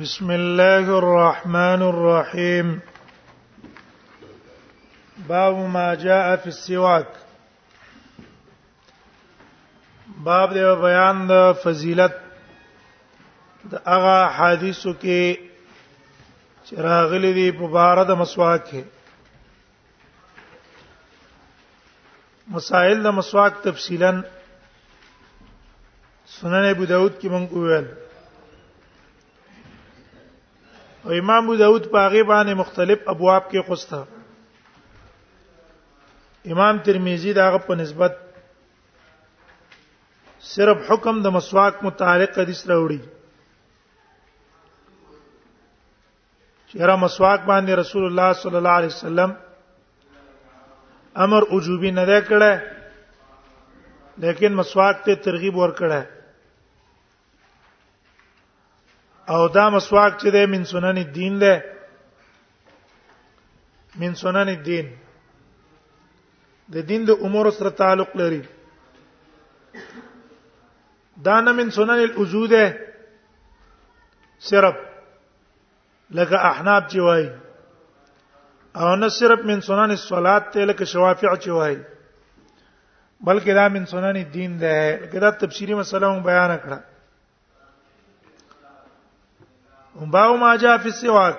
بسم الله الرحمن الرحيم باب ما جاء في السواك باب د بیان د فضیلت د هغه حدیثو کې چې راغلي دي په بار د مسواک کې مسائل د مسواک تفصیلا سنن ابو داود کې مونږ وویل او امام ابو داود په هغه باندې مختلف ابواب کې خوسته امام ترمذی داغه په نسبت صرف حکم د مسواک متعلق حدیث راوړي چیرې مسواک باندې رسول الله صلی الله علیه وسلم امر وجوبي نه ده کړه لیکن مسواک ته ترغیب ور کړه او دا مسواک چې د من سنن الدین ده من سنن الدین د دین د امور سره تعلق لري دا نه من سنن الوجود صرف لکه احناف چې وایي او نه صرف من سنن الصلات ته لکه شوافع چې وایي بلکې دا من سنن دین ده لکه دا تفسیری مسله مو بیان کړه هم باو ما جاء فی السواک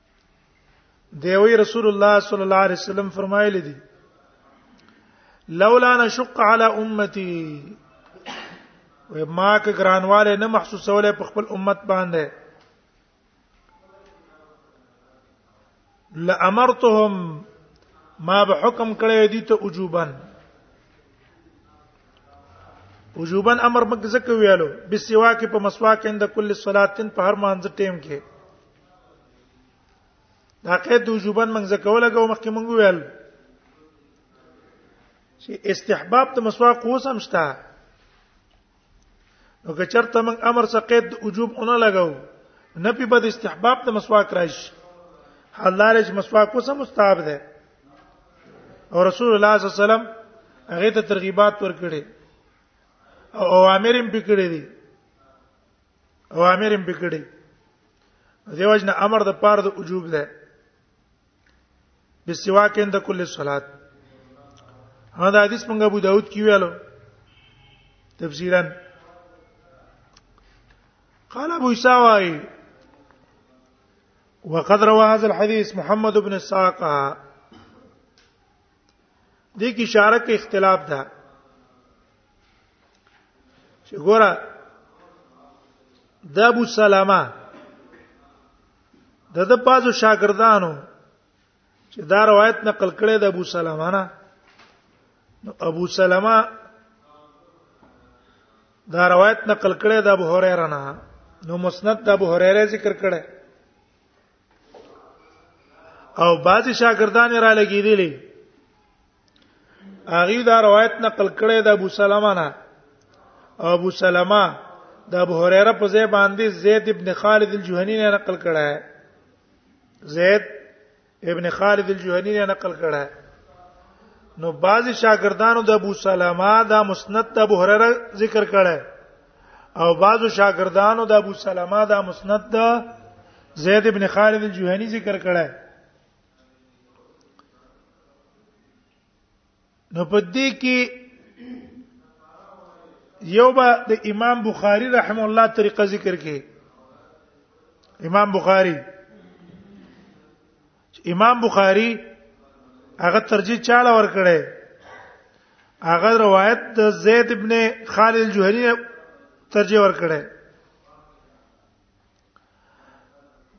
دیوی رسول الله صلی الله علیه وسلم فرمایلی دي لولا نشق على امتي و ما ک ګرانواله نه محسوسوله په خپل امت باندې لامرتهم ما به حکم کړی دي ته وجوبن وجوبن امر مګ زکه ویالو بسواک په مسواک اند کل صلاتن په هر مانځ ټیم کې دا قید وجوبن موږ زکوله کو مخکې موږ ویل چې استحباب ته مسواک اوس هم شته نو که چرته موږ امر څخه قید وجوب اونې لګاو نه په بد استحباب ته مسواک راشي حلال چې مسواک اوس هم مستحب ده او رسول الله صلی الله علیه وسلم هغه ته ترغیبات ورکړي او اوامر یې پکړې دي او امر هم بکړي دیوژن امر د پاره د وجوب ده بسواک عند کل صلات هغه د حدیث مونږ ابو داود کې ویلو تفسیرا قال ابو اسحاق وقد روى هذا الحديث محمد بن اسحاق دې کې اشاره کې اختلاف ده چې ګوره د ابو سلامه د د پازو شاګردانو چې دا روایت نقل کړي د ابو سلامه نه نو ابو سلامه دا روایت نقل کړي د ابو هريره نه نو مسند د ابو هريره ذکر کړي او بعضی شاګردان را لګیدلی اغي دا روایت نقل کړي د ابو سلمہ نه ابو سلمہ د ابو هريره په ځای باندې زید ابن خالد الجهني نه نقل کړه زید ابن خالد الجهني نه نقل کړه نو بعضی شاګردانو د ابو سلمہ دا مسند د ابو هريره ذکر کړه او بعضو شاګردانو د ابو سلمہ دا مسند د زید ابن خالد الجهني ذکر کړه نو په دې کې یو به د امام بخاری رحم الله طریقه ذکر کې امام بخاری امام بخاری هغه ترجیح چاله ور کړی هغه روایت د زید ابن خالد الجهنی ترجیح ور کړی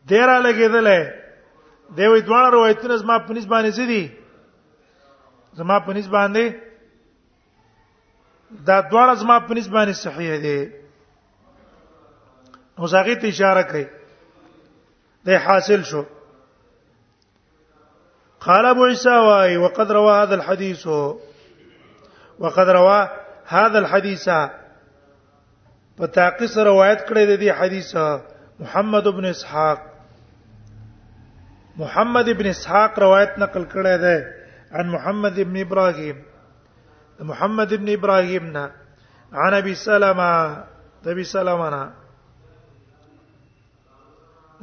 ډیر لګیدلې دی وی دواړه روایتونه زما په نسبت باندې څه دي زما په نسبت باندې دا دواړه زما په نسبت باندې صحیح دي نو زاغی ته اشاره کړي دا حاصل شو قال ابو عيسى واي وقد روى هذا الحديث وقد روى هذا الحديث په تاقی سره روایت کړی دی دې حدیث محمد ابن اسحاق محمد ابن اسحاق روایت نقل کړی دی عن محمد ابن ابراهيم محمد ابن ابراهيم نا عن ابي سلمہ ابي سلمہ نا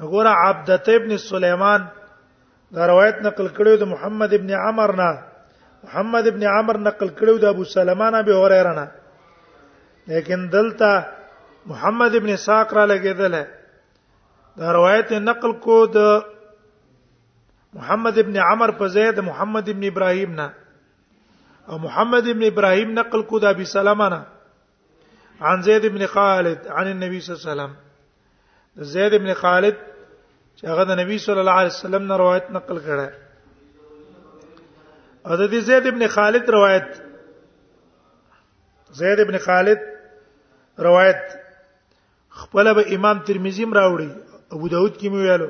وګوره عبدته ابن سليمان دا روایت نقل کړو د محمد ابن عمر نه محمد ابن عمر نقل کړو د ابو سلمہ نه به هريره نه لیکن دلته محمد ابن ساق را لګیدل دا روایت نقل کو د محمد ابن عمر په زید محمد ابن ابراهیم نه او محمد ابن ابراهیم نقل کو د ابي سلمہ نه عن زید ابن خالد عن النبي صلی الله علیه وسلم زید ابن خالد چې هغه د نبی صلی الله علیه وسلم نه روایت نقل کړه او د دې زید ابن خالد روایت زید ابن خالد روایت خپل به امام ترمذی راوړي ابو داود کې ویلو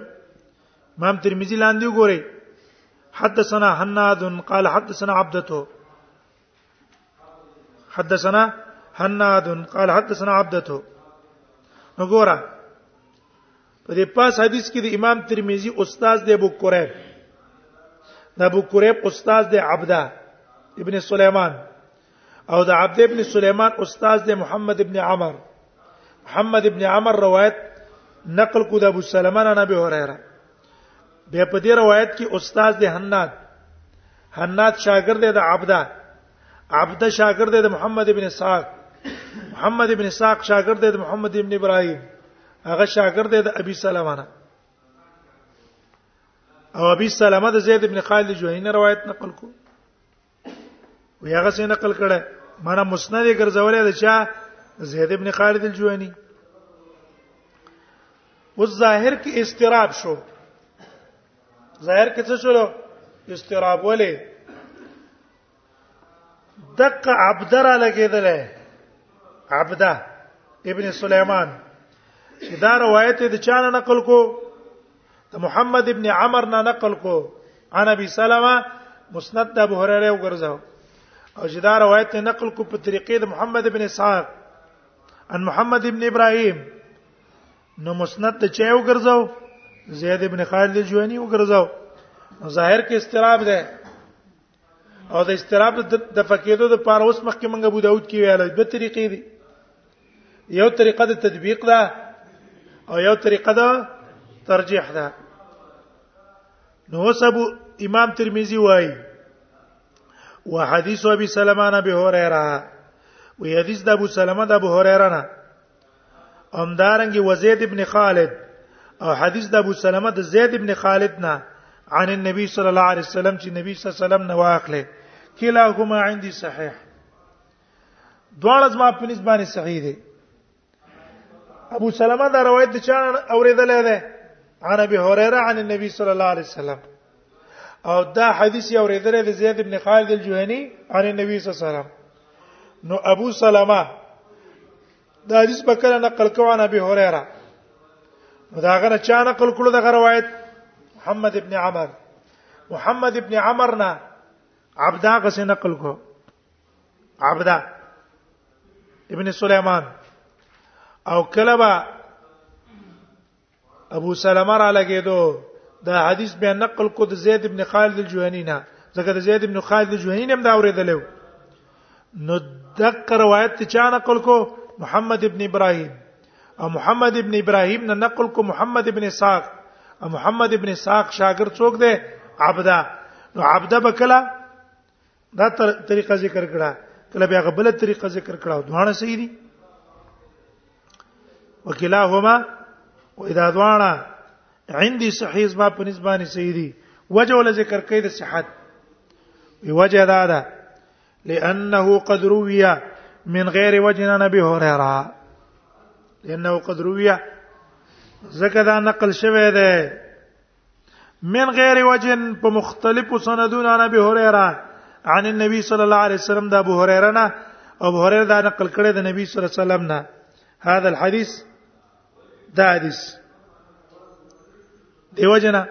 امام ترمذی لاندې وګورئ حدثنا حناد قال حدثنا عبدته حدثنا حناد قال حدثنا عبدته نګورا په دې پاس حدیث کې د امام ترمذی استاد دی ابو قریب د ابو قریب استاد دی عبده ابن سليمان او د عبد ابن سليمان استاد دی محمد ابن عمر محمد ابن عمر روایت نقل کو د ابو سلمہ نه ابي هريره به په دې روایت کې استاد د حناد حناد شاګرد دی د عبده عبده شاګرد دی د محمد ابن اسحاق محمد ابن اسحاق شاګرد دی د محمد ابن ابراهيم هغه شاګرد دی د ابي سلمہ نه او ابي سلمہ د زید ابن خالد جوهینه روایت نقل کو وی هغه څه نقل کړه معنا مسند یې ګرځولې ده چې زید ابن خالد الجوانی و ظاهر کې استراب شو ظاهر کې څه شو استراب ولې دق عبدر لګیدل عبده ابن سليمان دا روایت د چانه نقل کو ته محمد ابن عمر نه نقل کو عن ابي سلمہ مسند ابو هريره وګرځاو او چې دا روایت نه نقل کو په طریقې د محمد ابن اسحاق ان محمد ابن ابراهيم نو مسند ته چا وګرځاو زید ابن خالد الجواني وګرځاو ظاهر کې استراب ده او د استراب د فقیدو د پاره اوس مخکې منګه ابو داود کې ویل به طریقې دي یو طریقه د تطبیق ده او یو طریقه ده ترجیح ده نو سب امام ترمذی وای وحديث ابي سلمہ عن ابي هريره وحديث د ابو سلمہ د ابو هريره نه همدارنګه وزید ابن خالد او حدیث د ابو سلمہ د زید ابن خالد نه عن النبي صلی الله علیه وسلم چې نبی صلی الله علیه وسلم نو اخله کلاهما عندي صحیح دواړه زما په نسبت باندې صحیح دي ابو سلمہ دا روایت د چا اوریدلې ده عن ابي هريره عن النبي صلى الله عليه وسلم او دا حدیث یې اوریدل د زید ابن خالد الجهني عن النبي صلی الله علیه وسلم نو ابو سلمہ دا حدیث په کله نقل کوه نبی هريره نو دا غره چا نقل کړو دا روایت محمد ابن عمر محمد ابن عمر نه عبدا غس نقل کو عبدا ابن سليمان او کلبا ابو سلمہ را لګیدو دا حدیث بیا نقل کو د زید ابن خالد الجهنی نه ځکه د زید ابن خالد الجهنی هم دا اوریدلو نو دک روایت ته چا نقل کو محمد ابن ابراهیم او محمد ابن ابراهیم نه نقل کو محمد ابن اسحاق او محمد ابن اسحاق شاګرد څوک دی عبدا نو عبدا بکلا دا طریقه ذکر کړه کله بیا غبل طریقه ذکر کړه دوه صحیح دي وکلاهما واذا دوانا عندي صحيح ما په نسبانه صحیح دي وجه ول ذکر کوي د صحت وجه دا ده لانه قد روي من غير وجه نبي هريره لانه قد روي زکه دا نقل شوه ده من غیر وجن په مختلفو سندونو عن ابي هريره عن النبي صلى الله عليه وسلم دا ابو هريره نه ابو هريره دا نقل کړی د نبی صلی الله علیه وسلم نه هاذا الحديث دا حدیث دیو جنا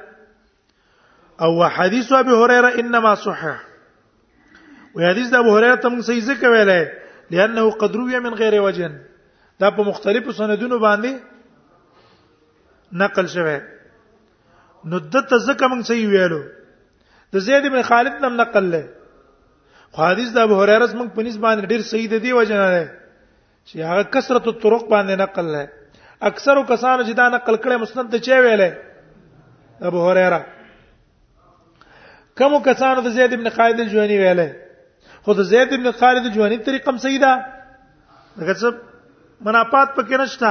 او حدیث ابي هريره انما صحح و حدیث د ابو هريره تم صحیح ذکر ویلای لانه قد روي من غیر وجه دا په مختلفو سندونو باندې نقل شوه نو دته زکه موږ صحیح ویلو د زید بن خالد نم نقل له خو حدیث د ابو هريره موږ په نسبت باندې ډیر صحیح دی وجه نه ده چې هغه کثرت الطرق باندې نقل له اکثرو کسانو چې دا نقل کړي مسند ته چي ویلې ابو هريره کوم کسانو د زید بن خالد الجوهني ویلې خو د زید بن خالد الجوهني طریقه هم صحیح ده دغه څه منافات پکې نشته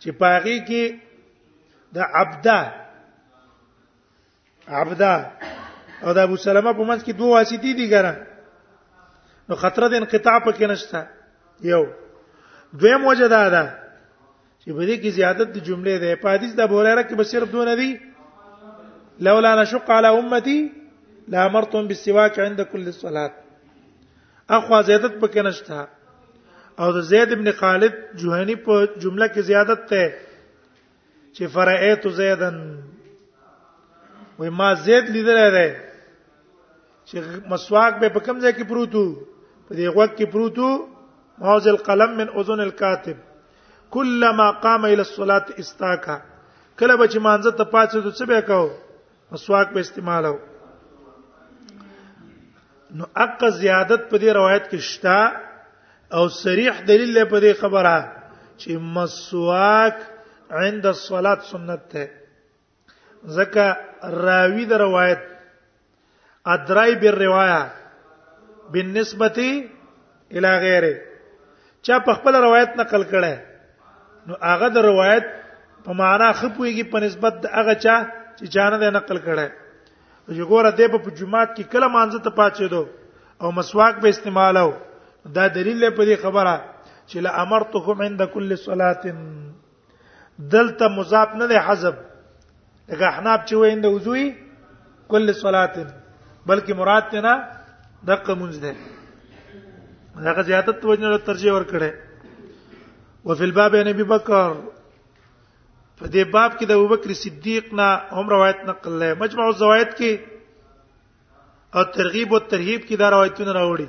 چې پاغي کې د عبدا عبدا او د ابو سلمہ په منځ کې دوه واسطې دي ګره نو خطر د انقطاع پکې نشته یو دویم وجه دا ده چې په دې کې زیادت د جملې ده په حدیث د بوریره کې به صرف دوه نه دي لولا نشق على امتي لامرتم بالسواك عند كل الصلاه اخوا زیادت پکې نشته او د زید ابن خالد جوهنی په جمله کې زیادت ته چې فرایت زیدن وې ما زید لیدل دی چې مسواک به په کوم ځای کې پروتو په دې وخت کې پروتو موز القلم من اذن الكاتب كلما قام الى الصلاه استاکا کله به چې مانځه ته پاتې ته څه به کاو مسواک به استعمالو نو اق زیادت په دې روایت کې شته او صریح دلیل په دې خبره چې مسواک عند الصلاه سنت ده ځکه راوی د روایت ادرای بالروايه بالنسبه الی غیره چا په خپل روایت نقل کړي نو هغه د روایت په معنا خپويږي په نسبت د هغه چا چې چانه د نقل کړي چې ګوره دې په جمعات کې کله مانځه ته پاتې دو او مسواک به استعمالو دا دلیل په دې خبره چې لامرتکم عند كل صلاه دلته مضاف نه دی حذف لکه احناف چې وایند وضوئی کل صلات بلکې مراد ته نه دقه مونږ ده هغه زیاتت وجنه ترجیح ور کړه وفي الباب عن ابي بکر په دې باب کې د ابوبکر صدیق نه هم روایت نقل لري مجمع الزوائد کې او ترغیب او ترهیب کې دا روایتونه راوړي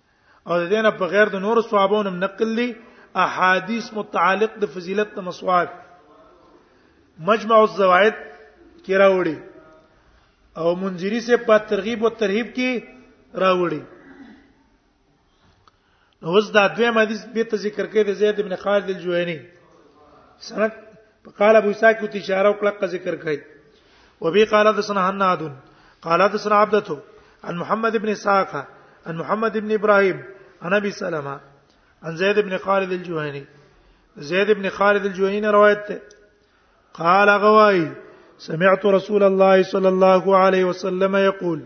او د دینه په غیر د نور صحابو نم نقل دي احادیث متعلق د فضیلت د مسواک مجمع الزوائد کې راوړي او منذری سے په ترغیب او ترهیب کې راوړي نو اوس دا دویم حدیث به ته ذکر کړي د زید ابن خالد الجوهنی سند قال ابو اسحاق ته اشاره او کله ذکر کړی وبي قال حدثنا هناد قال حدثنا عبدته عن محمد بن ساقة عن محمد بن ابراهيم عن ابي سلمة عن زيد بن خالد الجهني زيد بن خالد الجهني روايته قال غواي سمعت رسول الله صلى الله عليه وسلم يقول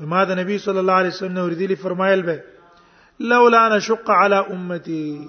وماذا النبي صلى الله عليه وسلم يريد لي فرمايل به لولا انا شق على امتي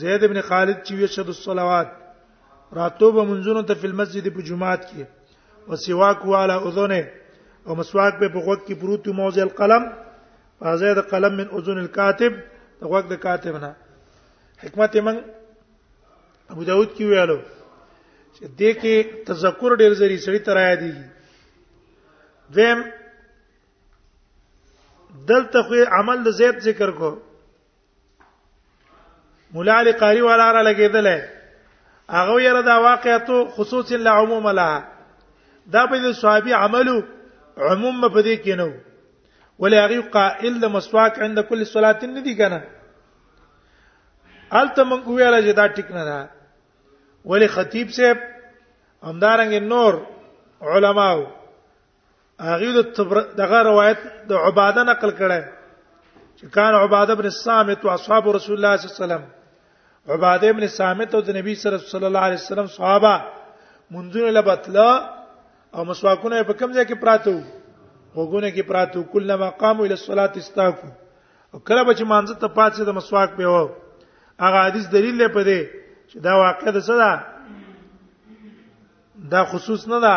زید ابن خالد چې یشهد الصلوات راتو به منځونو ته په مسجد په جمعات کې او سواک والا اذنه او مسواک په بغوت کې پروت موضع القلم هذا د قلم من اذن الكاتب د غوږ د کاتب نه حکمت من ابو داود کې ویالو چې دې کې تذکر ډېر زری سړی تر آیا دی دویم دلته خو عمل د زید ذکر کو مولا علی قاری والا را لګیدل هغه یره دا واقعیتو خصوصا لعموم لها دا په دې صحابي عملو عموم په دې کې نو ولې هغه قائل د مسواک عند كل صلاه نه دي کنه الته مونږ ویل چې دا ټیک نه ده ولې خطیب صاحب همدارنګ نور علماو هغه د تبر دغه روایت د عباده نقل کړي چې کان عباده ابن الصامت او اصحاب رسول الله صلی الله علیه وسلم عباده ابن الصامت او د نبی صلی الله علیه وسلم صحابه منځونه لبتلا او مسواکونه په کوم ځای کې پراته وو وګونه کې پراته کله مقام الى الصلاه استاکو او کله به چې مانځ ته پاتې د مسواک په وو هغه حدیث دلیل دی په دې چې دا واقع ده څه ده دا خصوص نه ده